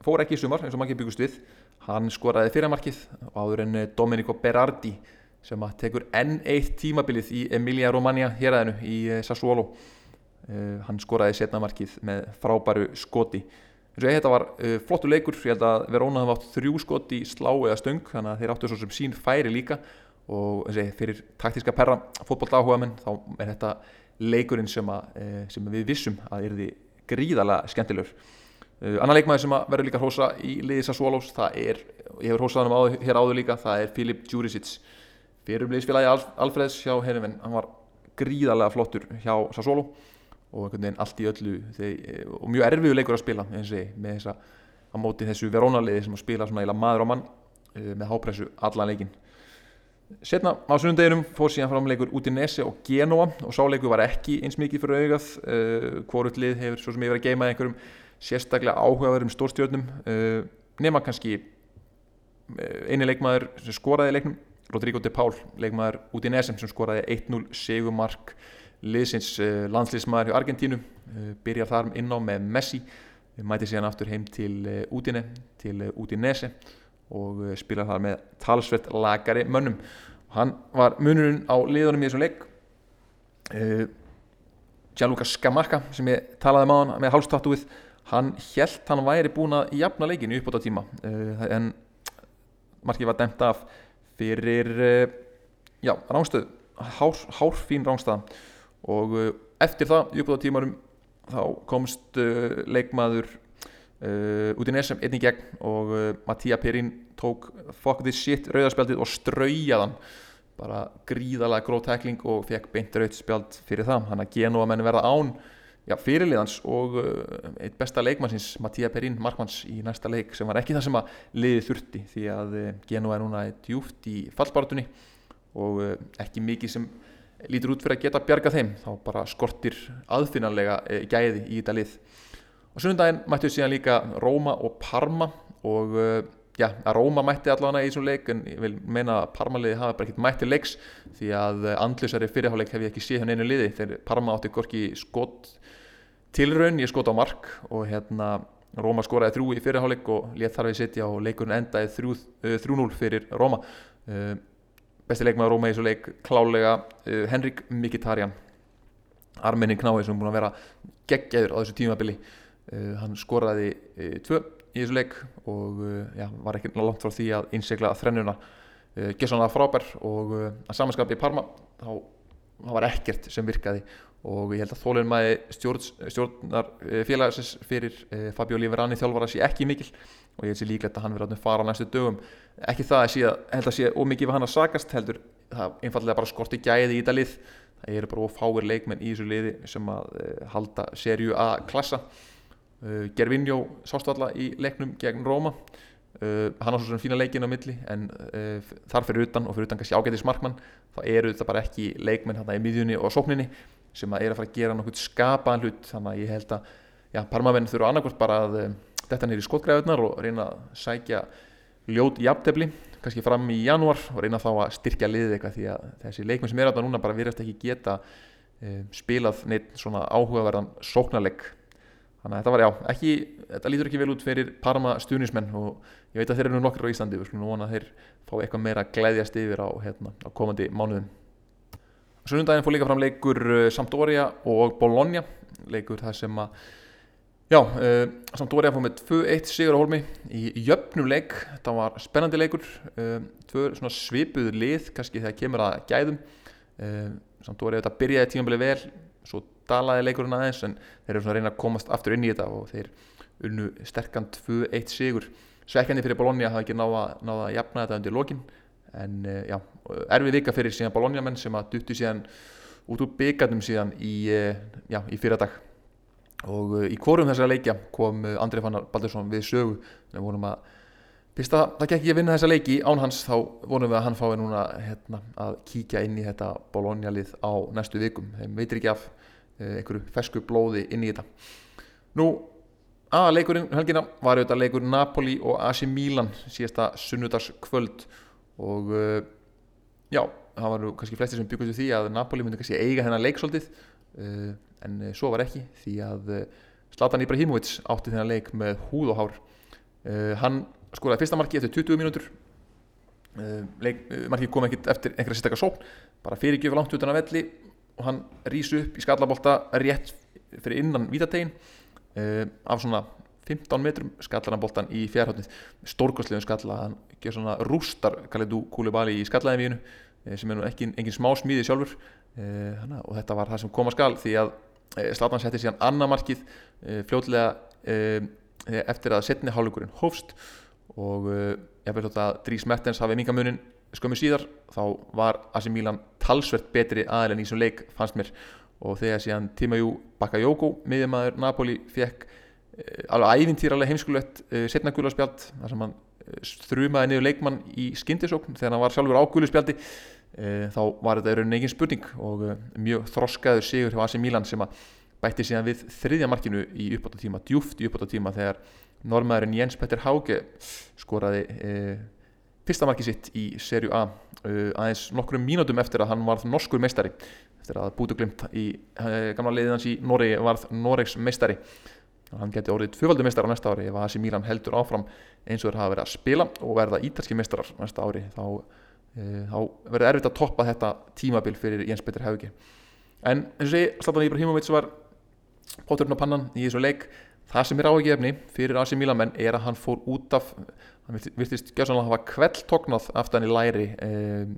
fór ekki í sumar eins og maður ekki byggust við. Hann skoraði fyrirmarkið áður en Domenico Berardi sem að tekur enn eitt tímabilið í Emilia Romagna héræðinu í eh, Sassuolo. Uh, hann skoraði setnamarkið með frábæru skoti. Eins og ég þetta var uh, flottu leikur. Ég held að Verona hafa átt þrjú skoti slá eða stöng þannig að þeir áttu svo sem sín færi líka. Og þessi, fyrir taktiska perra fótbollt áhuga menn þá er þetta leikurinn sem, að, uh, sem við vissum að er því gríðala skemmtilegur annar leikmaður sem verður líka hósa í liði Sassuolos það er, ég hefur hósað hann á, hér áður líka það er Filip Djuricic fyrirbliðsfélagi Alf, Alfreds hjá Herifin hann var gríðarlega flottur hjá Sassolo og einhvern veginn allt í öllu þeir, og mjög erfiðu leikur að spila og með þessa á móti þessu verónaliði sem að spila svona maður á mann eh, með hápressu allan leikin setna á sunnundeginum fór síðan fram leikur út í Nese og Genoa og sáleiku var ekki eins mikið fyrir augað uh, hvort lið hefur svo sem ég verið að geima einhverjum sérstaklega áhugaverðum stórstjórnum uh, nema kannski eini leikmaður sem skoraði leiknum Rodrigo de Paul, leikmaður út í Nesem sem skoraði 1-0 segumark liðsins uh, landslýsmaður hjá Argentínu uh, byrjar þar inn á með Messi mæti síðan aftur heim til uh, Útine til Útinese og spilar þar með talsvett lagari mönnum. Og hann var munurinn á liðunum í þessum leik. Gianluca Scamacca sem ég talaði með hann með hálfstatúið hann held hann væri búin að jafna leikinu upp á þetta tíma en markið var dæmt af fyrir eh, já, rángstöð hár, hárfín rángstæða og eh, eftir það, í uppáða tímarum þá komst uh, leikmaður uh, út í nesem einnig gegn og uh, Mattia Perín tók fuck this shit rauðarspjaldið og straujaðan bara gríðalega gróð tekling og fekk beint rauðspjald fyrir það. Hann að genu að menn verða án já, fyrirliðans og eitt besta leikmannsins Mattia Perín Markmanns í næsta leik sem var ekki það sem að liði þurfti því að genu er núna djúft í fallbáratunni og ekki mikið sem lítur út fyrir að geta bjarga þeim. Þá bara skortir aðfinnanlega eh, gæði í þetta lið. Og sunnundaginn mættu síðan líka Róma og Parma og uh, já, að Róma mætti allavega í þessum leik en ég vil meina að Parma-liði hafa bara ekkert mætti leiks því að andlusari fyrirháleik hef ég ekki séð hann einu liði. Þegar Parma átti gorki skot tilraun, ég skot á mark og hérna Róma skoraði þrjú í fyrirháleik og létt þarf við sitja og leikurinn endaði 3-0 fyrir Róma. Uh, besti leikmaður Róma í þessu leik klálega Henrik Mkhitaryan. Armennin knái sem búin að vera geggjaður á þessu tímabili. Hann skoraði tvö í þessu leik og já, var ekki langt frá því að innsekla þrennuna. Gessanlega frábær og að samanskapi í Parma þá var ekkert sem virkaði og ég held að þólun maður stjórn, stjórnar félagsins fyrir Fabio Liverani þjálfara sé ekki mikil og ég held sér líklegt að hann verður að fara á næstu dögum. Ekki það að að held að sé ómikið við hann að sagast heldur það einfallega bara skorti gæði í þetta lið. Það eru bara fáir leikmenn í þessu liði sem að uh, halda serju A klassa uh, Gervinjó sástu alla í leiknum gegn Róma. Uh, hann á svo svona fína leikin á milli en þar fyrir utan og fyrir utan kannski ágætis markmann þá eru þetta bara ekki leikmenn hann í miðjunni og sókninni sem að er að fara að gera nokkuð skapaðan hlut. Þannig að ég held að já, parmamenn þurfa annarkvæmt bara að detta neyri skotgræðunar og reyna að sækja ljót í aftefli kannski fram í janúar og reyna þá að styrkja liðið eitthvað því að þessi leikmenn sem er átta núna bara virðast ekki geta spilað neitt svona áhugaverðan sóknarleik þannig að þetta var já, ekki, þetta lítur ekki vel út fyrir Parma stuðnismenn og ég veit að þeir eru nú nokkur á Íslandi, við skulum vona að þeir fá eitthvað meira glæðjast yfir á, hérna, á komandi mánuðum. Sunnundaginn fór líka fram leikur eh, Sampdoria og Bologna leikur það sem að Já, uh, Sampdoria fór með 2-1 sigur á hólmi í jöfnum leik, þetta var spennandi leikur, uh, tvö svipuð lið, kannski þegar kemur að gæðum, uh, Sampdoria þetta byrjaði tímanbilið vel, svo dalaði leikurinn aðeins en þeir eru svona að reyna að komast aftur inn í þetta og þeir unnu sterkan 2-1 sigur, svekkjandi fyrir Bologna að hafa ekki náða, náða að jafna þetta undir lokin, en já, erfið vika fyrir síðan Bologna menn sem að duttu síðan út úr byggarnum síðan í, já, í fyrradag. Og uh, í kórum þessari leikja kom Andrið Fannar Baldursson við sögu. Við vonum að fyrst að það gekk ekki að vinna þessa leiki án hans þá vonum við að hann fái núna hérna, að kíkja inn í þetta Bologna-lið á næstu vikum. Þeim veitir ekki af einhverju fesku blóði inn í þetta. Nú aða leikurinn helgina var auðvitað leikur Napoli og AC Milan síðasta sunnudagskvöld og uh, já, það var nú kannski flestir sem byggast því að Napoli myndi kannski eiga þennan leiksóldið uh, en svo var ekki því að Zlatan Ibrahimovic átti þennan leik með húð og hár. Hann skoraði fyrsta marki eftir 20 mínútur. Marki kom ekkert eftir einhverja sérstakar sókn bara fyrirgjöfu langt utan að velli og hann rýsu upp í skallabólta rétt fyrir innan vítategin af svona 15 metrum skallar hann bóltan í fjárhóttið stórkostlegum skalla, hann ger svona rústar Khalidou Koulibaly í skallaðin sem er nú ekki engin smá smíði sjálfur Eh, hana, og þetta var það sem koma skal því að eh, Zlatan setti síðan annamarkið eh, fljóðlega eftir að setni hálfleikurinn hófst og ég veit að Dries Mertens hafi mingamunin skömmu síðar þá var AC Milan talsvert betri aðeins í þessum leik fannst mér. Og þegar síðan Timajú Bakayoko miðjumæður Napoli fekk alveg ævintýralega heimskulegt setna gularspjald þar sem hann þrjumaði niður leikmann í skindisókn þegar hann var sjálfur á gularspjaldi þá var þetta einhvern veginn spurning og mjög þroskaður sigur hjá AC Milan sem að bætti síðan við þriðja markinu í uppáttatíma, djúft í uppáttatíma þegar normæðurinn Jens Petter Hauge skoraði fyrsta marki sitt í serju A aðeins nokkrum mínútum eftir að hann varð norskur meistari. Eftir að bútu glimt í gamla leiðinans í Noregi varð Noregs meistari. Hann geti orðið tvöfaldur meistar á næsta ári ef AC Milan heldur áfram eins og þeir hafa verið að spila og verða ítalski meistarar næsta ári. Þá Eh, þá verður erfitt að toppa þetta tímabil fyrir Jens Petter Hauge. En eins og sé, Zlatan Ibrahimovic var póturinn á pannan í þessu leik. Það sem er áhugjefni fyrir AC Milan menn er að hann fór út af hann virtist gjáðsannlega að hafa kveldtóknað aftan í læri um,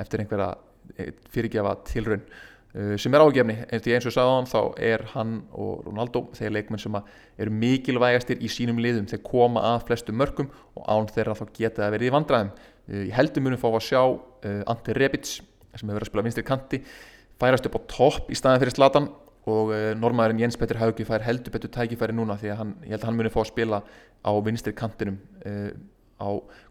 eftir einhverja eh, fyrirgefa tilraun uh, sem er áhugjefni eins og hann þá er hann og Ronaldo þegar leikmenn sem eru mikilvægastir í sínum liðum þeir koma að flestu mörgum og án þeirra þá geta það verið í vandræðum. Eh, ég heldur munum fá að sjá uh, Ante Rebic sem hefur verið að spila vinstri kanti færast upp á topp í staðin fyrir Zlatan og uh, normaðurinn Jens Petter Haugi fær heldur betur tækifæri núna því að hann, ég held að hann munum fá að spila á vinstri kantinum uh, á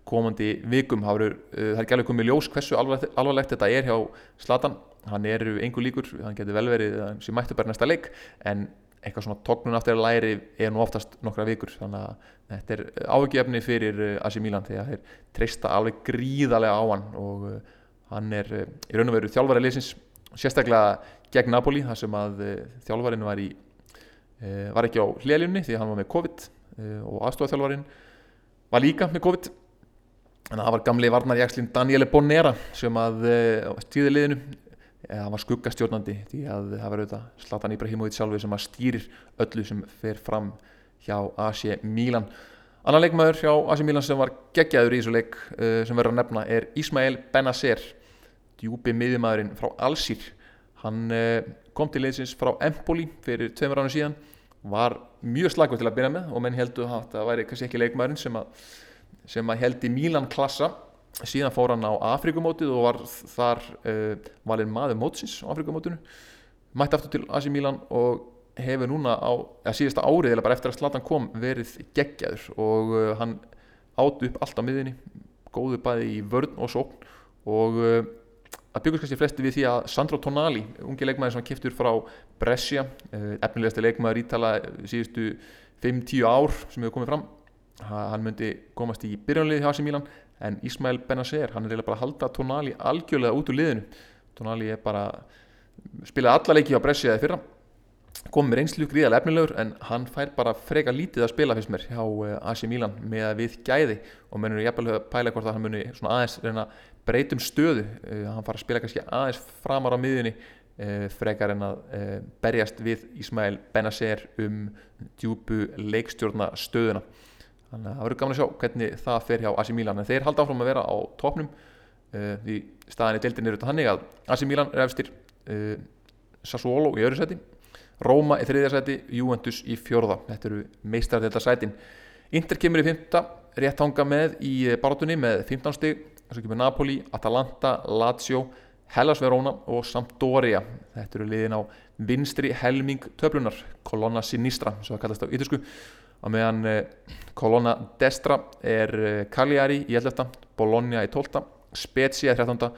komandi vikum. Það er ekki alveg komið ljós hversu alvarlegt, alvarlegt þetta er hjá Zlatan. Hann er einhver líkur, hann getur vel verið sem mættu bara næsta leik en eitthvað svona tóknun aftur að læri er nú oftast nokkra vikur. Þannig að þetta er áhugjefni fyrir uh, AC Milan þegar þeir treysta alveg gríðarlega á hann og hann er í raun og veru þjálfari leysins sérstaklega gegn Napoli þar sem að uh, þjálfarin var í uh, var ekki á hljelunni því að hann var með COVID uh, og aðstofþjálfarin var líka með COVID. En það var gamli varnarjakslinn Daniele Bonera sem að eða hann var skuggastjórnandi því að það var auðvitað Zlatan Ibrahimovic sjálfi sem að stýrir öllu sem fer fram hjá AC Milan. Annan leikmaður hjá AC Milan sem var geggjaður í þessu leik sem verður að nefna er Ismail Benacer djúpi miðjumæðurinn frá Alsír. Hann uh, kom til leysins frá Empoli fyrir tveimur ánum síðan var mjög slagur til að byrja með og menn heldur að það væri kannski ekki leikmaðurinn sem að, sem að held í Milan klassa. Síðan fór hann á Afrikumótið og var þar uh, valinn maður mótsins á Afrikumótinu mætti aftur til AC Milan og hefur núna á síðasta árið eða bara eftir að Zlatan kom verið geggjaður. Og uh, hann átt upp allt á miðinni góðu bæði í vörn og sókn. Og uh, að byggast kannski flesti við því að Sandro Tonali, ungi leikmaður sem kiptur frá Brescia, uh, efnilegasti leikmaður ítala síðustu 5-10 ár sem hefur komið fram. Ha, hann myndi komast í byrjunliði hjá AC Milan en Ismail Benacer, hann er eiginlega bara að halda Tonali algjörlega út úr liðinu. Tonali er bara spilaði alla leiki á Brescia eða fyrra kom með reynslu gríðarlega efnilegur en hann fær bara freka lítið að spila fyrst mér hjá AC Milan með að við gæði. Og mennur jafnvel að pæla hvort að hann muni aðeins reyna breytum stöðu. Uh, hann fara að spila kannski aðeins framar á miðunni uh, frekar en að berjast við Ismail Benacer um djúbu leikstjórna stöðuna þannig að það verður gaman að sjá hvernig það fer hjá AC Milan. En þeir halda áfram að vera á topnum því staðinni deildin er auðvitað hannig að AC Milan er efstir Sassuolo í öðru seti Róma í þriðja sæti, Juventus í fjörða þetta eru meistar þetta sætin Inter kemur í fymta, rétt hanga með í barátunni með 15 stig þess að kemur Napoli, Atalanta, Lazio Hellas Verona og Sampdoria þetta eru liðin á vinstri helming töflunar, Colonna Sinistra sem það kallast á ytursku á meðan Colonna Destra er Cagliari í 11. Bologna í 12. Spezia í 13.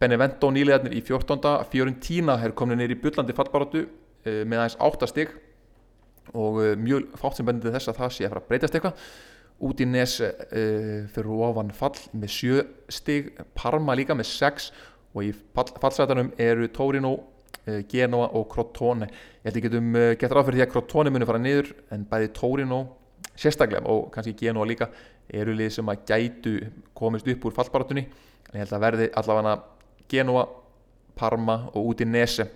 Benevento nýlegaðnir í 14. Fiorentina er komin neyri í byllandi fallbarátu með aðeins áttastig og mjög fátt sem bendið þess að það sé að fara að breytast eitthvað. Út í nes uh, fyrir ofan fall með sjö stig Parma líka með sex. Og í fall, fallsætanum eru Torino, Genoa og Crotone. Ég held ekki getum gett ráð fyrir því að Crotone muni fara niður en bæði Torino sérstaklega og kannski Genoa líka eru lið sem að gætu komist upp úr fallbaratunni en ég held að verði allavega Genoa, Parma og út í nese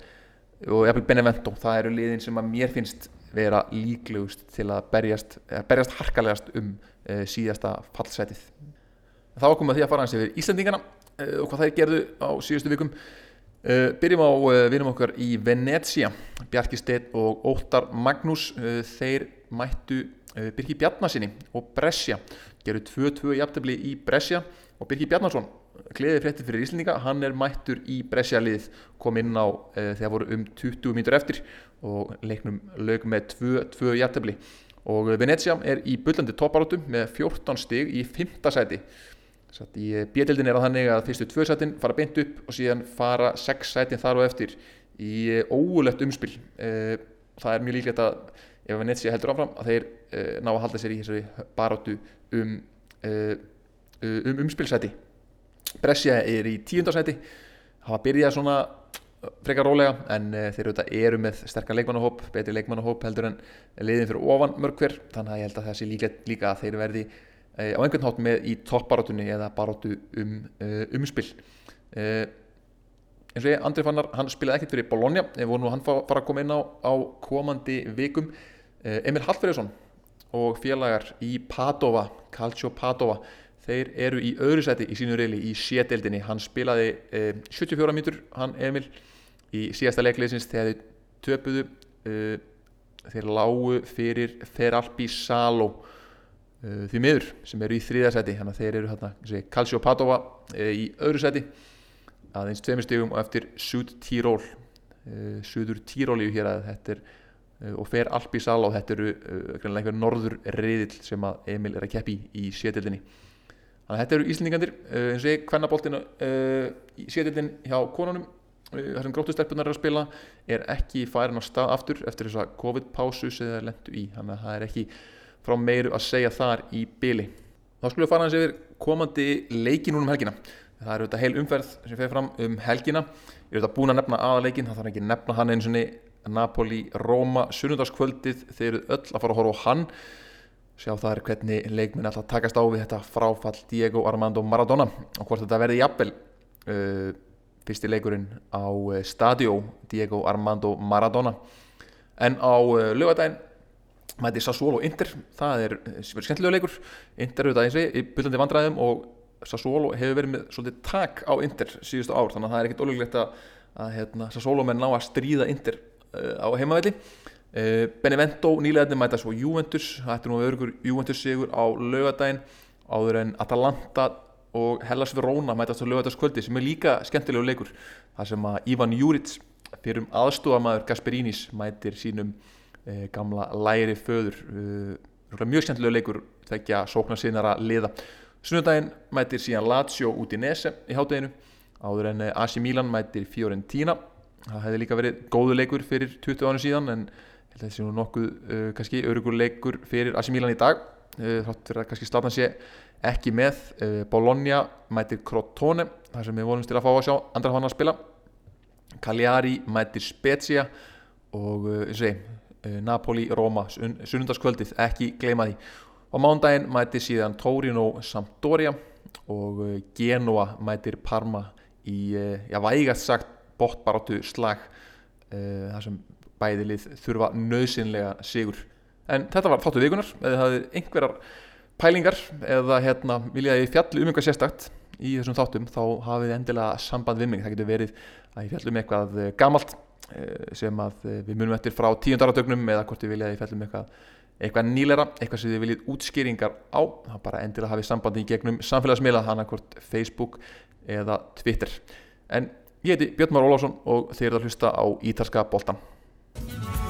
og jafnvel Benevento, það eru liðin sem að mér finnst vera líklegust til að berjast, berjast harkalegast um uh, síðasta fallsætið. Þá komum við því að fara hans yfir Íslandingana uh, og hvað þær gerðu á síðustu vikum. Uh, byrjum á vinum okkar í Venecia Bjarki Steinn og Óttar Magnús. Þeir mættu Birki Bjarnasinni og Brescia. Gerðu 2-2 jafntefni í Brescia og Birki Bjarnason gleðið fréttið fyrir Íslandinga, hann er mættur í Brescia lið, kom inn á e, þegar voru um 20 mínutur eftir og leiknum lög með 2-2 jættefli og Venecia er í bullandi topparóttum með 14 stig í 5. sæti. Satt í bjöldin er að þannig að fyrstu 2 sætin fara beint upp og síðan fara 6 sætin þar og eftir í óulegt umspil. E, það er mjög líklegt að ef Venecia heldur áfram að þeir e, ná að halda sér í baróttu um, um umspilsæti Brescia er í tíundarsæti hafa byrjað svona frekar rólega en uh, þeir auðvitað eru með sterkan leikmannahóp, betri leikmannahóp heldur en liðin fyrir ofan mörg hver. Þannig að ég held að það sé líka, líka að þeir verði uh, á einhvern hátt með í toppbarátunni eða barátu um uh, umspil. Eins og ég, Andri Fannar, hann spilaði ekkert fyrir Bologna, við vorum nú hann fara að koma inn á, á komandi vikum. Emil Hallfriðsson og félagar í Padova, Calcio Padova þeir eru í öðru seti í sínu reyli í sételdinni, hann spilaði eh, 74 mítur, hann Emil í síðasta leikleysins þegar þeir töpuðu eh, þeir lágu fyrir Feralpi Salo eh, því miður sem eru í þriða seti þannig að þeir eru hérna Calcio Padova eh, í öðru seti aðeins tveimur stegum og eftir Sud Tíról eh, Sudur Tíróli hér að þetta er eh, og fer Alpi Salo, þetta eru einhver norður reyðil sem að Emil er að keppi í sételdinni Þannig að þetta eru Íslandingandir uh, eins og ég, kvennaboltinu uh, í sétildin hjá konunum þar sem gróttustelpunar er að spila er ekki farin á stað aftur eftir þessa COVID-pásu sem það lendu í. Þannig að það er ekki frá meiru að segja þar í byli þá skulum við fara hans yfir komandi leiki núna um helgina. Það er auðvitað heil umferð sem fer fram um helgina. Ég er auðvitað búin að nefna aðaleikin það þarf ekki að nefna hann eins og Napoli-Róma sunnundaskvöldið þeir eru öll að fara að horfa á hann sjá það er hvernig leikminn alltaf takast á við þetta fráfall Diego Armando Maradona og hvort þetta verði jafnvel uh, fyrsti leikurinn á uh, Stadio Diego Armando Maradona. En á uh, lögadaginn mæti Sassuolo Inter. Það er uh, skemmtilega leikur. Inter auðvitað eins og í byllandi vandræðum og Sassuolo hefur verið með svolítið tak á Inter síðustu ár þannig að það er ekkit ólíklegt að, að hérna, Sassuolo menn ná að stríða Inter uh, á heimavelli Benevento nýlegaðni mæta svo Juventus. Þetta er nú örugur Juventus sigur á lögadaginn áður en Atalanta og Hellas Verona mætast á lögadagskvöldi sem er líka skemmtilegu leikur þar sem að Ivan Juric fyrir um aðstofamæður Gasperinis mætir sínum uh, gamla læri föður. Uh, mjög skemmtilegu leikur þegar sóknar sinara liða. Sunnudaginn mætir síðan Lazio út í Nese í hátteginu áður en AC Milan mætir Fiorentina. Það hefði líka verið góðu leikur fyrir 20 árum síðan en held að sé nú nokkuð uh, kannski örugur leikur fyrir AC Milan í dag uh, þátt fyrir að kannski Zlatan sé ekki með. Uh, Bologna mætir Crotone þar sem við volumst til að fá að sjá andra hann að spila. Cagliari mætir Spezia og eins og segi Napoli, Roma, sun, sunnundaskvöldið ekki gleyma því. Og mándaginn mætir síðan Torino, Sampdoria og Genoa mætir Parma í, já vægast sagt bóttbaróttu slag þar sem bæðilið þurfa nöðsynlega sigur. En þetta var þáttu vikunar eða það er einhverjar pælingar eða hérna viljaði fjallu um eitthvað sérstakt í þessum þáttum þá hafið endilega samband við mig. Það getur verið að ég fjallum eitthvað gamalt sem að við munum eftir frá tíundaratögnum eða hvort ég viljaði fjallum eitthvað eitthvað nýlera, eitthvað sem þið viljið útskýringar á. Það bara endilega hafið sambandi í gegnum samfélagsmiðla, þannig hvort Facebook eða Twitter. En ég heiti Björn Már Ólásson og þið erum að hlusta á Ítarska boltan Bye.